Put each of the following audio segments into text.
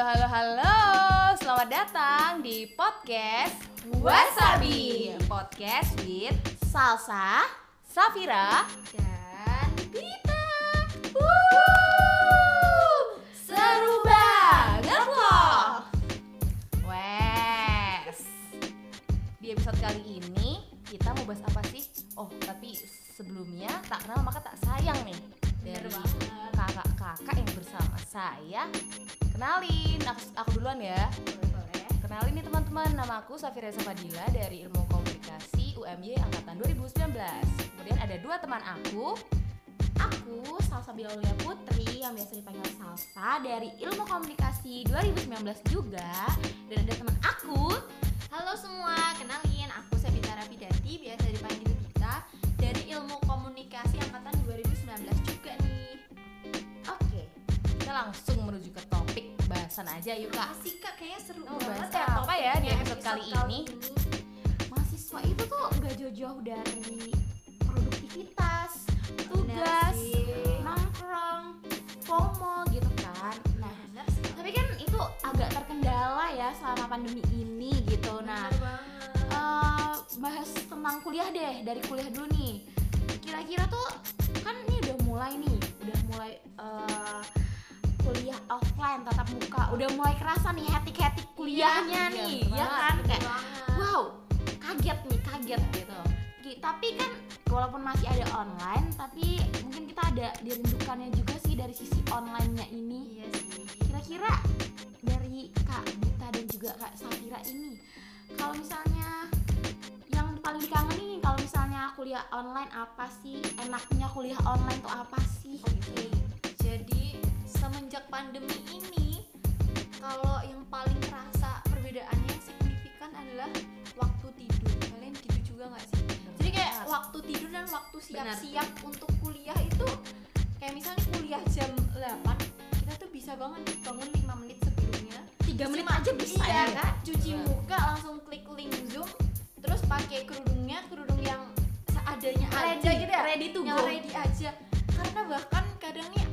Halo, halo, halo. Selamat datang di podcast Wasabi. Podcast with Salsa Safira dan. Wuh, seru banget loh. Wes. Di episode kali ini kita mau bahas apa sih? Oh, tapi sebelumnya tak kenal maka tak sayang nih. Bener Dari banget. Kakak-kakak yang bersama saya. Kenalin, aku, aku duluan ya. Kenalin nih teman-teman, nama aku Safira Fadila dari Ilmu Komunikasi UMY Angkatan 2019 Kemudian ada dua teman aku. Aku Salsa Putri yang biasa dipanggil Salsa dari Ilmu Komunikasi 2019 juga. Dan ada teman aku. Halo semua, kenalin aku Sabita Rapidati biasa dipanggil Bita dari Ilmu langsung menuju ke topik bahasan aja yuk kak asik kak kayaknya seru Oh, banget ya apa ya di episode kali ini? Mahasiswa itu tuh gak jauh-jauh dari produktivitas, tugas, nongkrong, FOMO gitu kan. Nah, tapi kan itu agak terkendala ya selama pandemi ini gitu. Nah, eh, bahas tentang kuliah deh dari kuliah dulu nih. Kira-kira tuh kan ini udah mulai nih, udah mulai eh, kuliah offline tatap muka, udah mulai kerasa nih hetik-hetik kuliahnya Iya, nih, bener ya banget, kan? bener Kayak wow, kaget nih, kaget gitu. Tapi kan walaupun masih ada online, tapi mungkin kita ada dirindukannya juga sih dari sisi online-nya ini. Iya sih. Kira-kira dari Kak Dita dan juga Kak Safira ini, kalau misalnya yang paling dikangenin kalau misalnya kuliah online apa sih? Enaknya kuliah online tuh apa sih? Oke. Jadi semenjak pandemi ini kalau yang paling terasa perbedaannya yang signifikan adalah waktu tidur. Kalian gitu juga nggak sih? Jadi kayak waktu tidur dan waktu siap-siap untuk kuliah itu kayak misalnya kuliah jam 8 kita tuh bisa banget bangun 5 menit sebelumnya Tiga menit Cuma- aja bisa iya, ya kak? cuci muka langsung klik link zoom terus pakai kerudungnya kerudung yang seadanya aja Ready, gitu ya ready to yang go. ready aja karena bahkan kadang nih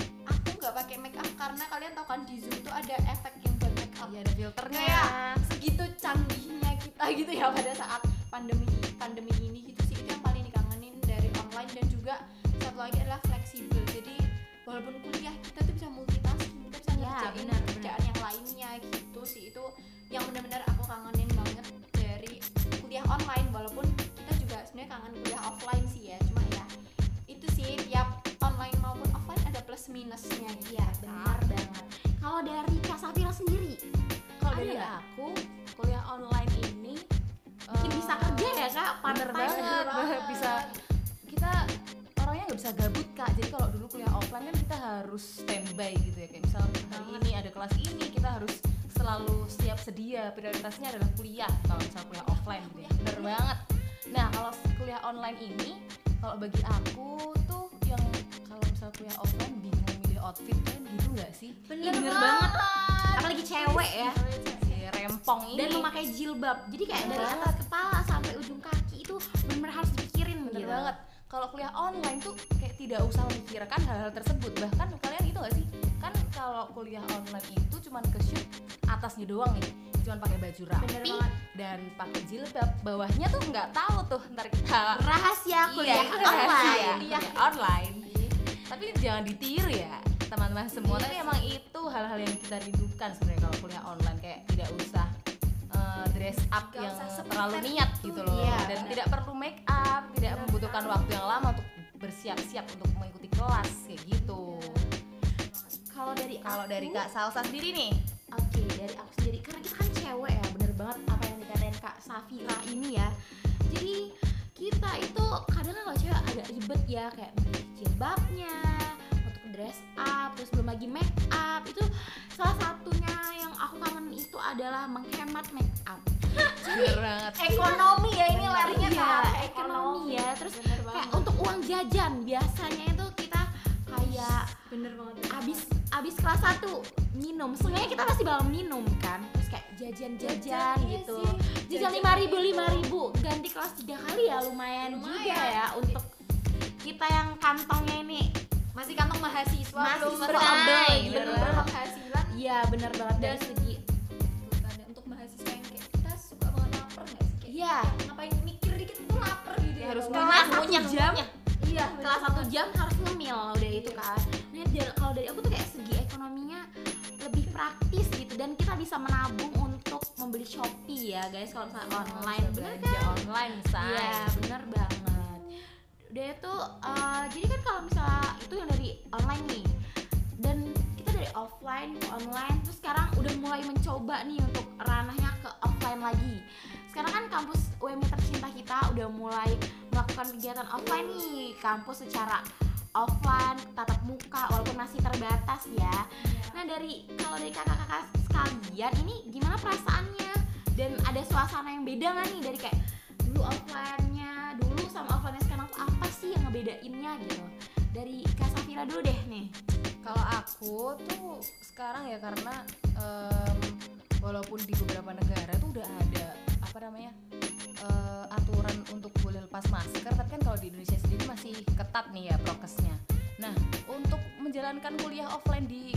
nggak pakai make up karena kalian tahu kan di zoom tuh ada efek yang buat make up. Iya ada filternya. Kayak segitu canggihnya kita gitu ya pada saat pandemi pandemi ini gitu sih. Itu yang paling dikangenin dari online dan juga satu lagi adalah fleksibel. Jadi walaupun kuliah kita tuh bisa multitasking kita bisa Ya, ngerjain kerjaan yang lainnya gitu sih. Itu yang benar-benar aku kangenin banget dari kuliah online. Walaupun kita juga sebenarnya kangen kuliah offline sendiri, Kalau dari nggak? aku kuliah online ini bikin eh, bisa kerja ya kak? Part-time banget. ya? bisa. Kita orangnya nggak bisa gabut kak. Jadi kalau dulu kuliah offline kan kita harus standby gitu ya. Kayak misalnya hari ini ada kelas ini kita harus selalu siap sedia. Prioritasnya adalah kuliah kalau misalnya kuliah offline gitu ya. Bener banget. Nah kalau kuliah online ini kalau bagi aku tuh yang kalau misalnya kuliah offline bingung milih outfit kan. gitu nggak sih Bener, Ih, banget. Apalagi cewek ya. si rempong ini Dan memakai jilbab. Jadi kayak dari Banget. atas kepala sampai ujung kaki itu benar-benar harus dipikirin Bener gitu. banget. Kalau kuliah online tuh kayak tidak usah memikirkan hal-hal tersebut. Bahkan kalian itu gak sih? Kan kalau kuliah online itu cuman ke shoot atasnya doang nih. Cuman pakai baju rapi Bener banget. dan pakai jilbab. Bawahnya tuh nggak tahu tuh ntar kita Rahasia kuliah Iya, online. rahasia, kuliah online. Tapi jangan ditiru ya teman-teman semua. Tapi emang itu hal-hal yang kita rindukan sebenarnya kalau kuliah online kayak tidak usah eh, dress up Gak yang terlalu niat itu, gitu loh iya, dan benar. tidak perlu make up tidak Benar membutuhkan waktu yang lama untuk bersiap-siap untuk mengikuti kelas kayak gitu Kalau dari kalau dari kak Salsa sendiri nih Oke, dari aku sendiri karena kita kan cewek ya, bener banget apa yang dikatain Kak Safira ini ya. Jadi kita itu kadang kalau cewek agak ribet ya kayak jilbabnya, dress up, terus belum lagi make up. Itu salah satunya yang aku kangen itu adalah menghemat make up. banget. ekonomi ya ini larinya Iya, arah ekonomi ya. Terus bener kayak banget untuk uang jajan biasanya itu kita kayak bener banget. abis abis kelas 1 minum. Seenggaknya kita pasti bakal minum kan. Terus kayak jajan-jajan Jajan, iya gitu sih. jajan Jajan lima ribu lima ribu. Ganti kelas tiga kali ya lumayan, Lumayan. juga ya untuk kita yang kantongnya ini masih kantong mahasiswa Masih belum berai, belum bener banget. berpenghasilan iya bener banget dari segi untuk mahasiswa yang kayak kita suka banget lapar nggak sih? Kayak Iya. ngapain mikir dikit tuh lapar gitu Ya, harus kelas satu jam. iya kelas satu jam harus ngemil udah itu Iya. kan nah kalau dari aku tuh kayak segi ekonominya lebih praktis gitu dan kita bisa menabung untuk membeli shopee ya guys kalau misalnya online. Bisa bener belanja kan? online say Iya bener banget Udah itu eh, jadi kan kalau misalnya itu yang dari online nih dan kita dari offline ke online terus sekarang udah mulai mencoba nih untuk ranahnya ke offline lagi. Sekarang kan kampus UMI tercinta kita udah mulai melakukan kegiatan offline nih kampus secara offline tatap muka walaupun masih terbatas ya. Nah dari kalau dari kakak-kakak sekalian ini gimana perasaannya? Dan ada suasana yang beda nggak nih? Dari kayak dulu offline-nya dulu sama offline-nya sekarang tuh apa sih yang ngebedainnya gitu dari Kak Safira dulu deh nih Kalau aku tuh sekarang ya karena em, walaupun di beberapa negara tuh udah ada apa namanya eh, aturan untuk boleh lepas masker, tapi kan kalau di Indonesia sendiri masih ketat nih ya prokesnya. Nah, untuk menjalankan kuliah offline di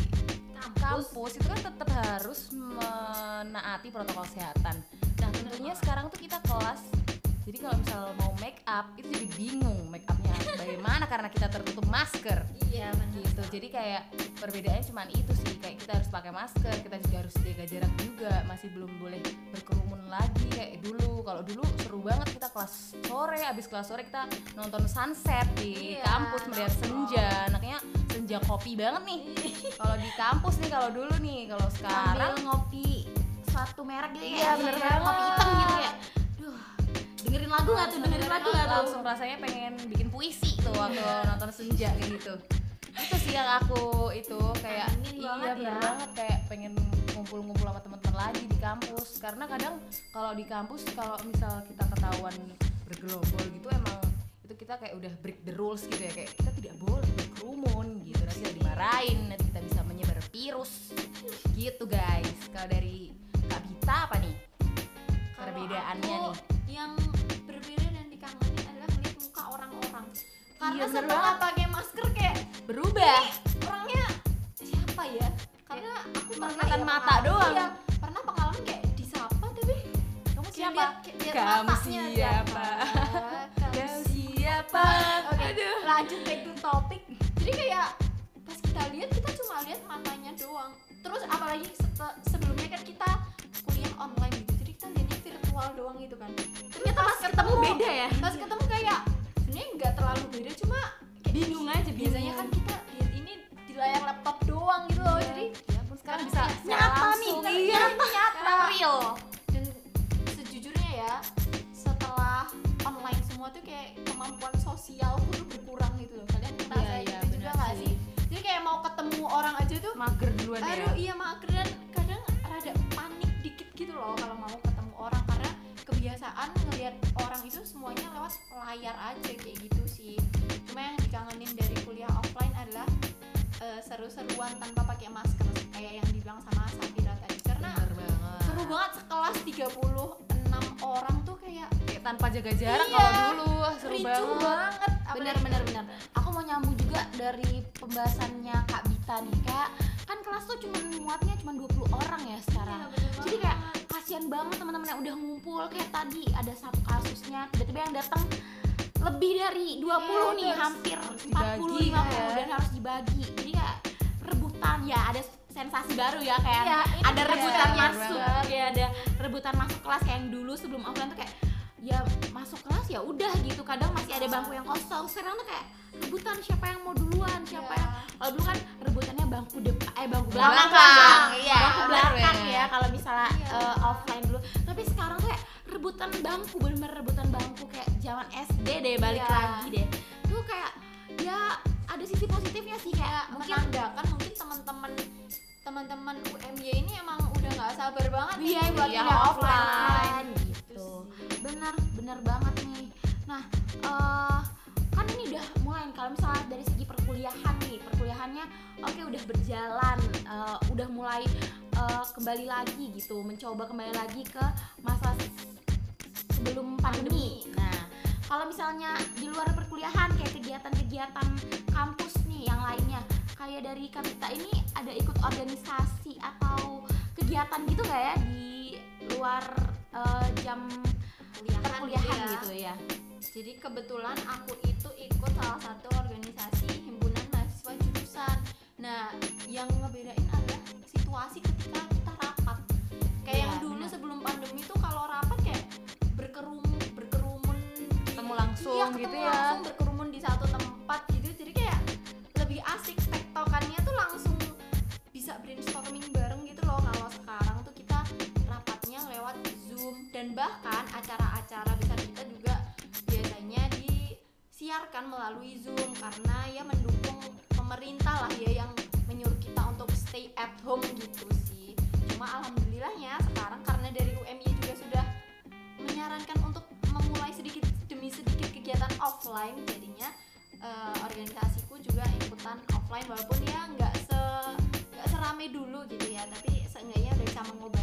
kampus itu kan tetap harus menaati protokol kesehatan. Nah, tentunya sekarang tuh kita kelas jadi kalau misal mau make up itu jadi bingung make upnya. Bagaimana karena kita tertutup masker? Iya benar. Gitu. Jadi kayak perbedaannya cuma itu sih. Kayak kita harus pakai masker kita juga harus jaga jarak juga. Masih belum boleh berkerumun lagi kayak dulu. Kalau dulu seru banget kita kelas sore abis kelas sore kita nonton sunset di Iya, kampus melihat senja. Anaknya senja kopi banget nih. Kalau di kampus nih kalau dulu nih kalau sekarang sambil ngopi suatu merek gitu Iya, ya bener kayak banget. ngopi hitam gitu ya dengerin lagu nggak tuh? Dengerin lagu nggak tuh? langsung rasanya pengen bikin puisi tuh waktu nonton senja kayak gitu. Itu sih yang aku itu kayak Kangenin iya banget ya. banget kayak pengen ngumpul-ngumpul sama teman-teman lagi di kampus. Karena kadang kalau di kampus kalau misal kita ketahuan bergerombol gitu emang itu kita kayak udah break the rules gitu ya. Kayak kita tidak boleh berkerumun gitu. Nanti kita dimarahin nanti kita bisa menyebar virus. Gitu guys. Kalau dari Kak Bita apa nih? Perbedaannya nih yang berbeda dan dikangenin adalah melihat muka orang-orang karena Iya, setelah banget. pakai masker kayak berubah orangnya siapa ya karena aku pernah ya mata doang. iya, pernah pengalaman kayak disapa tapi kamu siapa lihat- Kamu siapa? Kamu siapa Oke, lanjut back to topic. Jadi kayak pas kita lihat kita cuma lihat matanya doang. Terus apalagi sebelumnya kan kita kuliah online gitu. Jadi kita lihatnya virtual doang gitu kan. Pas ketemu beda ya? Pas ketemu kayak sebenarnya nggak terlalu beda cuma bingung aja biasanya kan kita lihat ini di layar laptop doang gitu loh. Jadi ya ampun sekarang bisa Kayak secara nyata nih, iya nyata. real. Dan sejujurnya ya setelah online semua tuh kayak kemampuan sosialku tuh berkurang gitu loh. Kalian ngerasa Iya, iya, gitu juga nggak sih. jadi kayak mau ketemu orang aja tuh mager duluan ya. Aduh iya mager. Dan kadang rada panik dikit gitu loh kalau mau ketemu kebiasaan ngelihat orang itu semuanya lewat layar aja kayak gitu sih. Cuma yang dikangenin dari kuliah offline adalah eh, seru-seruan tanpa pakai masker kayak yang dibilang sama Safira tadi. Karena bener banget. seru banget sekelas 36 orang tuh kayak kayak tanpa jaga jarak Iya. kalau dulu. Seru banget. banget bener bener bener aku mau nyambung juga dari pembahasannya Kak Bita nih kayak kan kelas tuh cuma muatnya cuma 20 orang ya sekarang. Iya, jadi kayak kasihan banget teman-teman yang udah ngumpul kayak tadi ada satu kasusnya tiba-tiba yang datang lebih dari 20 Iya, nih hampir harus 40 dibagi 50 ya. dan harus dibagi jadi kayak rebutan ya ada sensasi baru ya kayak Iya, ini ada rebutan banget. masuk ya ada rebutan masuk kelas kayak yang dulu sebelum offline tuh kayak ya masuk kelas ya udah gitu kadang masih ada bangku yang kosong sekarang tuh kayak rebutan siapa yang mau duluan siapa Iya. yang kalau dulu kan rebutannya bangku depan eh bangku Belakang, belakang iya, bangku belakang bener. ya kalau misalnya Iya. eh, offline dulu. Tapi sekarang tuh kayak rebutan bangku bener-bener rebutan bangku. Kayak zaman SD deh balik Iya. lagi deh. Tuh kayak ya ada sisi positifnya sih. Kayak mungkin mungkin menandakan mungkin teman-teman teman-teman UMY ini emang udah nggak sabar banget nih iya buat iya kuliah offline. Gitu gitu. Bener bener banget nih. Nah eh kan ini udah mulai kalau misalnya dari segi perkuliahan nih perkuliahannya oke udah berjalan eh, udah mulai eh, kembali lagi gitu mencoba kembali lagi ke masa sebelum pandemi nah kalau misalnya di luar perkuliahan kayak kegiatan-kegiatan kampus nih yang lainnya kayak dari Kapita ini ada ikut organisasi atau kegiatan gitu nggak ya di luar eh, jam kuliahan perkuliahan ya. gitu ya Jadi kebetulan aku itu ikut salah satu organisasi himpunan mahasiswa jurusan. Nah, yang ngebedain adalah situasi ketika kita rapat. Kayak Iya, yang dulu benar. sebelum pandemi itu kalau rapat kayak berkerumun berkerumun di- Ketemu langsung iya, gitu ketemu ya. langsung berkerumun di satu tempat gitu. Jadi kayak lebih asik tektokannya tuh langsung bisa brainstorming bareng gitu loh. Kalau sekarang tuh kita rapatnya lewat Zoom dan bahkan acara-acara disiarkan melalui Zoom karena ya mendukung pemerintah lah ya yang menyuruh kita untuk stay at home gitu sih. Cuma alhamdulillahnya sekarang karena dari UMY juga sudah menyarankan untuk memulai sedikit demi sedikit kegiatan offline jadinya eh, organisasiku juga ikutan offline walaupun ya nggak se nggak serame dulu gitu ya tapi seenggaknya udah bisa mengobati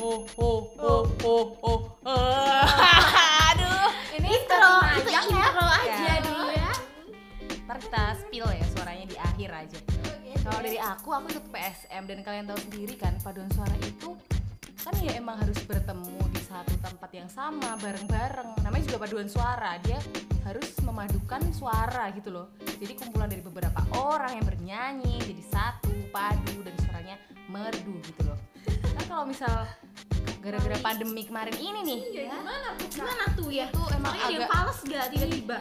Oh oh oh oh. Aduh, ini intro itu ya. intro aja Ya. dulu ya ntar kita spill ya suaranya di akhir aja. Kalau dari aku, aku ikut PSM dan kalian tahu sendiri kan paduan suara itu kan ya emang harus bertemu di satu tempat yang sama bareng-bareng. Namanya juga paduan suara, dia harus memadukan suara gitu loh. Jadi kumpulan dari beberapa orang yang bernyanyi jadi satu padu dan suaranya merdu gitu loh. Kan kalau misal gara-gara pandemi kemarin ini nih, Iya, gimana tuh gimana tuh ya? Itu emang Soalnya agak pales gak tiba-tiba?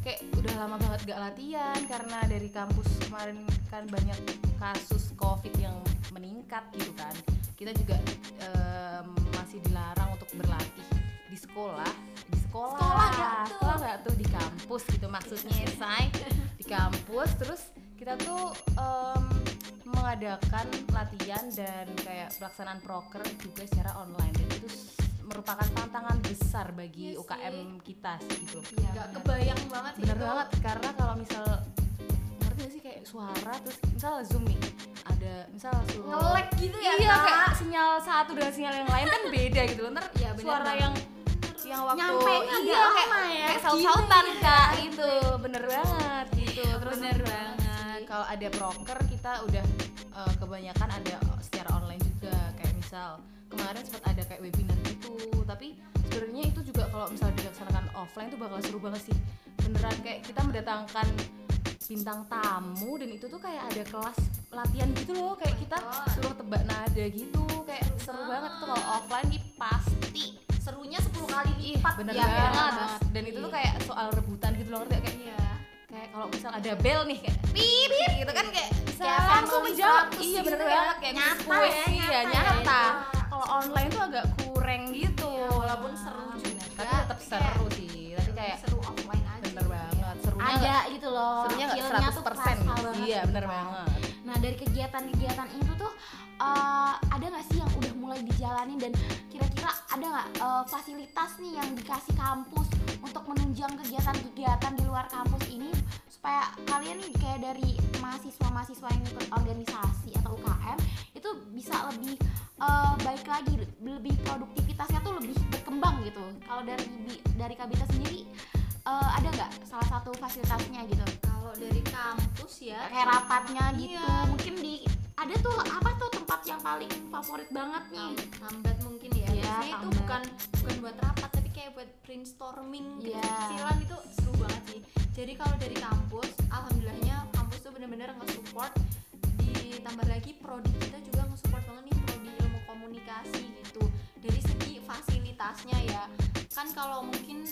Kayak udah lama banget gak latihan karena dari kampus kemarin kan banyak kasus covid yang meningkat gitu kan. Kita juga em, masih dilarang untuk berlatih di sekolah. Di sekolah. Sekolah nggak tuh? sekolah nggak tuh di kampus gitu maksudnya say. Di kampus terus kita tuh em, mengadakan latihan dan kayak pelaksanaan proker juga secara online dan itu merupakan tantangan besar bagi Iya sih. UKM kita sih gitu nggak benar. kebayang banget sih bener itu. banget karena kalau misal ngerti gak sih kayak suara terus misal zoom nih ada misal suara ngelek gitu ya iya Kak? kayak sinyal satu dengan sinyal yang lain kan beda gitu loh ntar Iya, bener suara banget. yang yang waktu Nyampe nya iya agak kayak lama ya. kayak saut-sautan kak gitu bener banget gitu terus Bener banget. kalau ada proker kita udah eh, kebanyakan ada secara online juga. Kayak misal kemarin sempat ada kayak webinar gitu. Tapi sebenarnya itu juga kalau misalnya dilaksanakan offline tuh bakal seru banget sih. Beneran kayak kita mendatangkan bintang tamu dan itu tuh kayak ada kelas latihan gitu loh. Kayak kita God. suruh tebak nada gitu. Kayak seru banget tuh kalau offline nih pasti. Serunya 10 kali lipat. Bener ya, banget. banget. dan itu tuh kayak soal rebutan gitu loh. Ngerti kayak iya kayak kalau misal ada bel nih kayak pip gitu kan kayak bisa Kayak langsung menjawab 100 iya bener ya. banget kayak Nyata ya, iya nyata ya nyata itu. kalau online tuh agak kurang gitu Iya, walaupun seru juga, tapi tetap seru sih tapi kayak seru offline aja bener banget serunya ada gitu loh serunya nggak feel-nya tuh 100% kerasa gitu. banget iya bener banget Nah dari kegiatan-kegiatan itu tuh eh, ada nggak sih yang udah mulai dijalanin dan kira-kira ada nggak eh, fasilitas nih yang dikasih kampus untuk menunjang kegiatan-kegiatan di luar kampus ini supaya kalian nih kayak dari mahasiswa-mahasiswa yang ikut organisasi atau UKM itu bisa lebih eh, baik lagi lebih produktivitasnya tuh lebih berkembang gitu. Kalau dari dari Kabita sendiri eh, ada nggak salah satu fasilitasnya gitu? kalau dari kampus ya kayak rapatnya gitu. Iya. mungkin di ada tuh apa tuh tempat yang paling favorit banget nih? Tam- tambat mungkin ya. Biasanya itu bukan bukan buat rapat tapi kayak buat brainstorming Iya. kecilan itu seru banget sih. Jadi kalau dari kampus alhamdulillahnya kampus tuh bener-bener nge-support. Ditambah lagi prodi kita juga nge-support banget nih prodi ilmu komunikasi gitu. Dari segi fasilitasnya ya. Kan kalau mungkin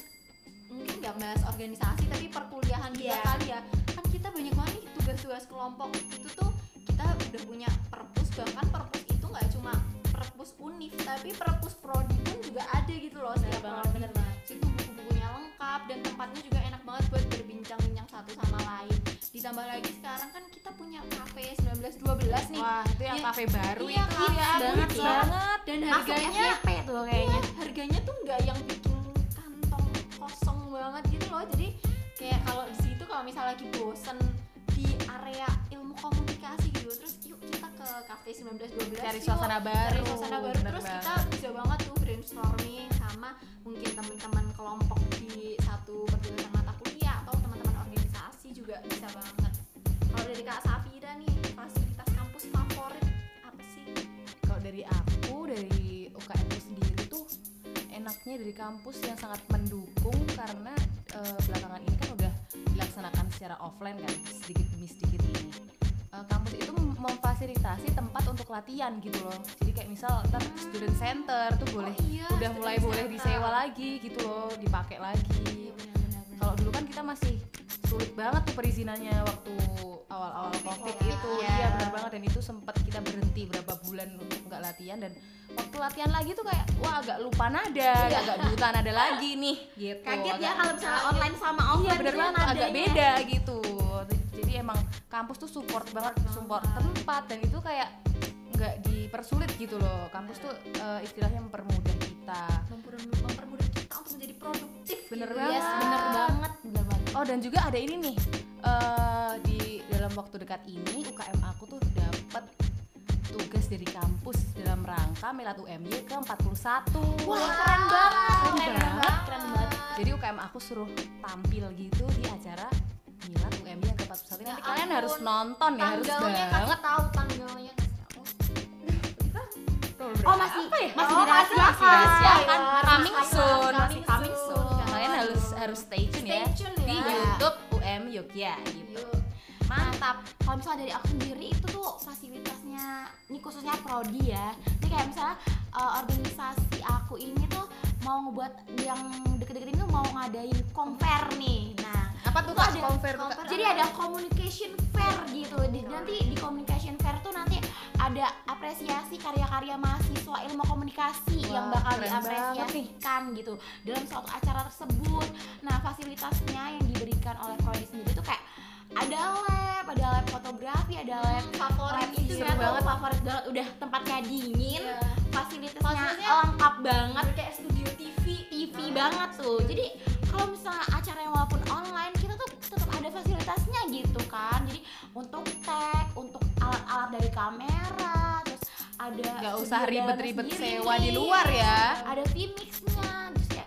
mungkin nggak bahas organisasi tapi perkuliahan juga Iya. kali ya kan kita banyak banget nih tugas-tugas kelompok itu tuh kita udah punya perpus bahkan perpus itu nggak cuma perpus univ tapi perpus prodi pun juga ada gitu loh setiap prodi. bener banget situ buku-bukunya lengkap dan tempatnya juga enak banget buat berbincang-bincang satu sama lain ditambah lagi sekarang kan kita punya cafe 1912 nih wah itu yang Iya. kafe baru Iya, itu hits ya banget ya. banget dan harganya FYP tuh kayaknya Iya, harganya tuh nggak yang kosong banget gitu loh. Jadi kayak kalau di situ kalau misalnya lagi bosen di area ilmu komunikasi gitu terus yuk kita ke cafe 1912 Cari yuk. suasana baru, cari suasana baru. Terus kita bisa banget tuh brainstorming sama mungkin teman-teman kelompok di satu perjurusan mata kuliah atau teman-teman organisasi juga bisa banget. Kalau dari kak Safira nih fasilitas kampus favorit apa sih? Kalau dari aku dari UKM itu sendiri tuh enaknya dari kampus yang sangat mendukung karena eh, belakangan ini kan udah dilaksanakan secara offline kan sedikit demi sedikit ini. Eh, kampus itu mem- memfasilitasi tempat untuk latihan gitu loh. Jadi kayak misal ntar student center tuh boleh iya, udah mulai boleh center. disewa lagi gitu loh, dipakai lagi. Kalau dulu kan kita masih sulit banget tuh perizinannya waktu awal-awal covid itu ya. iya. Benar banget. Dan itu sempat kita berhenti berapa bulan untuk nggak latihan. Dan waktu latihan lagi tuh kayak wah agak lupa nada agak buta nada lagi nih. Gitu. Kaget ya Agak- kalau misalnya online sama iya offline bener gitu banget. Nadanya. agak beda gitu. Jadi emang kampus tuh support banget support tempat. Dan itu kayak nggak dipersulit gitu loh. Kampus tuh eh, istilahnya mempermudah kita. Memper- mempermudah kita untuk menjadi produktif Bener gitu. banget. Yes, banget bener banget Oh dan juga ada ini nih eh di dalam waktu dekat ini UKM aku tuh dapat tugas dari kampus dalam rangka Milat UMY ke 41 wah keren banget Keren keren banget. banget keren banget Jadi UKM aku suruh tampil gitu di acara Milat UMY yang ke 41 Nanti Ya kalian ampun. harus nonton ya harus tanggalnya banget tahu tanggalnya oh masih masih Oh, dirahasiakan masih dirahasiakan. Kan coming Masih soon coming soon. Harus harus stay tune Stay ya tune di ya. YouTube UM Yogya gitu Yuk. mantap. Kalau misalnya dari aku sendiri itu tuh fasilitasnya ini khususnya prodi ya. Ini kayak misalnya uh, organisasi aku ini tuh mau ngebuat yang deket-deket ini tuh mau ngadain konfer nih. Nah Apa tuh Kak? konfer konfer. jadi ada communication fair gitu. Di, nanti di communication fair ada apresiasi karya-karya mahasiswa ilmu komunikasi Wah, yang bakal diapresiasikan gitu dalam suatu acara tersebut. Nah fasilitasnya yang diberikan oleh prodi sendiri tuh kayak ada lab, ada lab fotografi, ada lab favorit lab itu ya banget favorit banget. Udah tempatnya dingin Iya. fasilitasnya Fasilitasnya lengkap banget. kayak studio TV TV banget tuh. Jadi kalau misalnya acara yang walaupun online kita tuh tetap ada fasilitasnya gitu kan. Jadi untuk tag untuk alat-alat dari kamera ada Gak studio usah ribet-ribet sewa di luar ya. ada vmixnya terus ya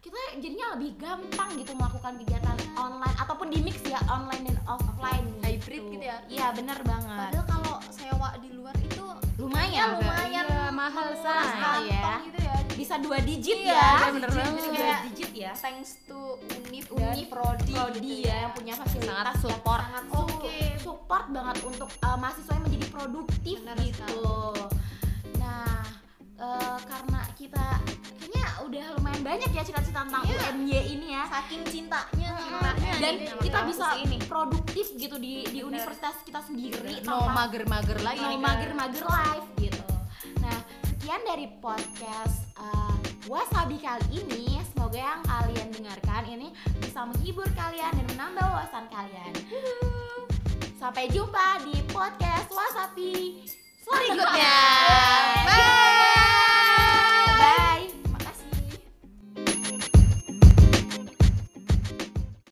kita jadinya lebih gampang gitu melakukan kegiatan online ataupun di mix ya online dan offline Hybrid gitu ya. iya bener banget padahal kalau sewa di luar itu lumayan Agak- lumayan iya, mahal kantong ya. gitu ya bisa dua digit Iya, ya bener Bisa banget. dua Kayak digit ya thanks to Unif, Unif, dan Prodi, prodi gitu ya yang punya fasilitas Sangat yang support. sangat su- oke support banget untuk uh, mahasiswa yang menjadi produktif Benar gitu. Nah, uh, karena kita kayaknya udah lumayan banyak ya cerita-cerita tentang Iya. UMY ini ya. saking cintanya sama Dan ini kita bisa ini produktif gitu di di universitas kita sendiri No tanpa mager-mager lagi no mager-mager live gitu. Nah, sekian dari podcast uh, Wasabi kali ini. Semoga yang kalian dengarkan ini bisa menghibur kalian dan menambah wawasan kalian. Sampai jumpa di podcast Wasabi selanjutnya. Bye.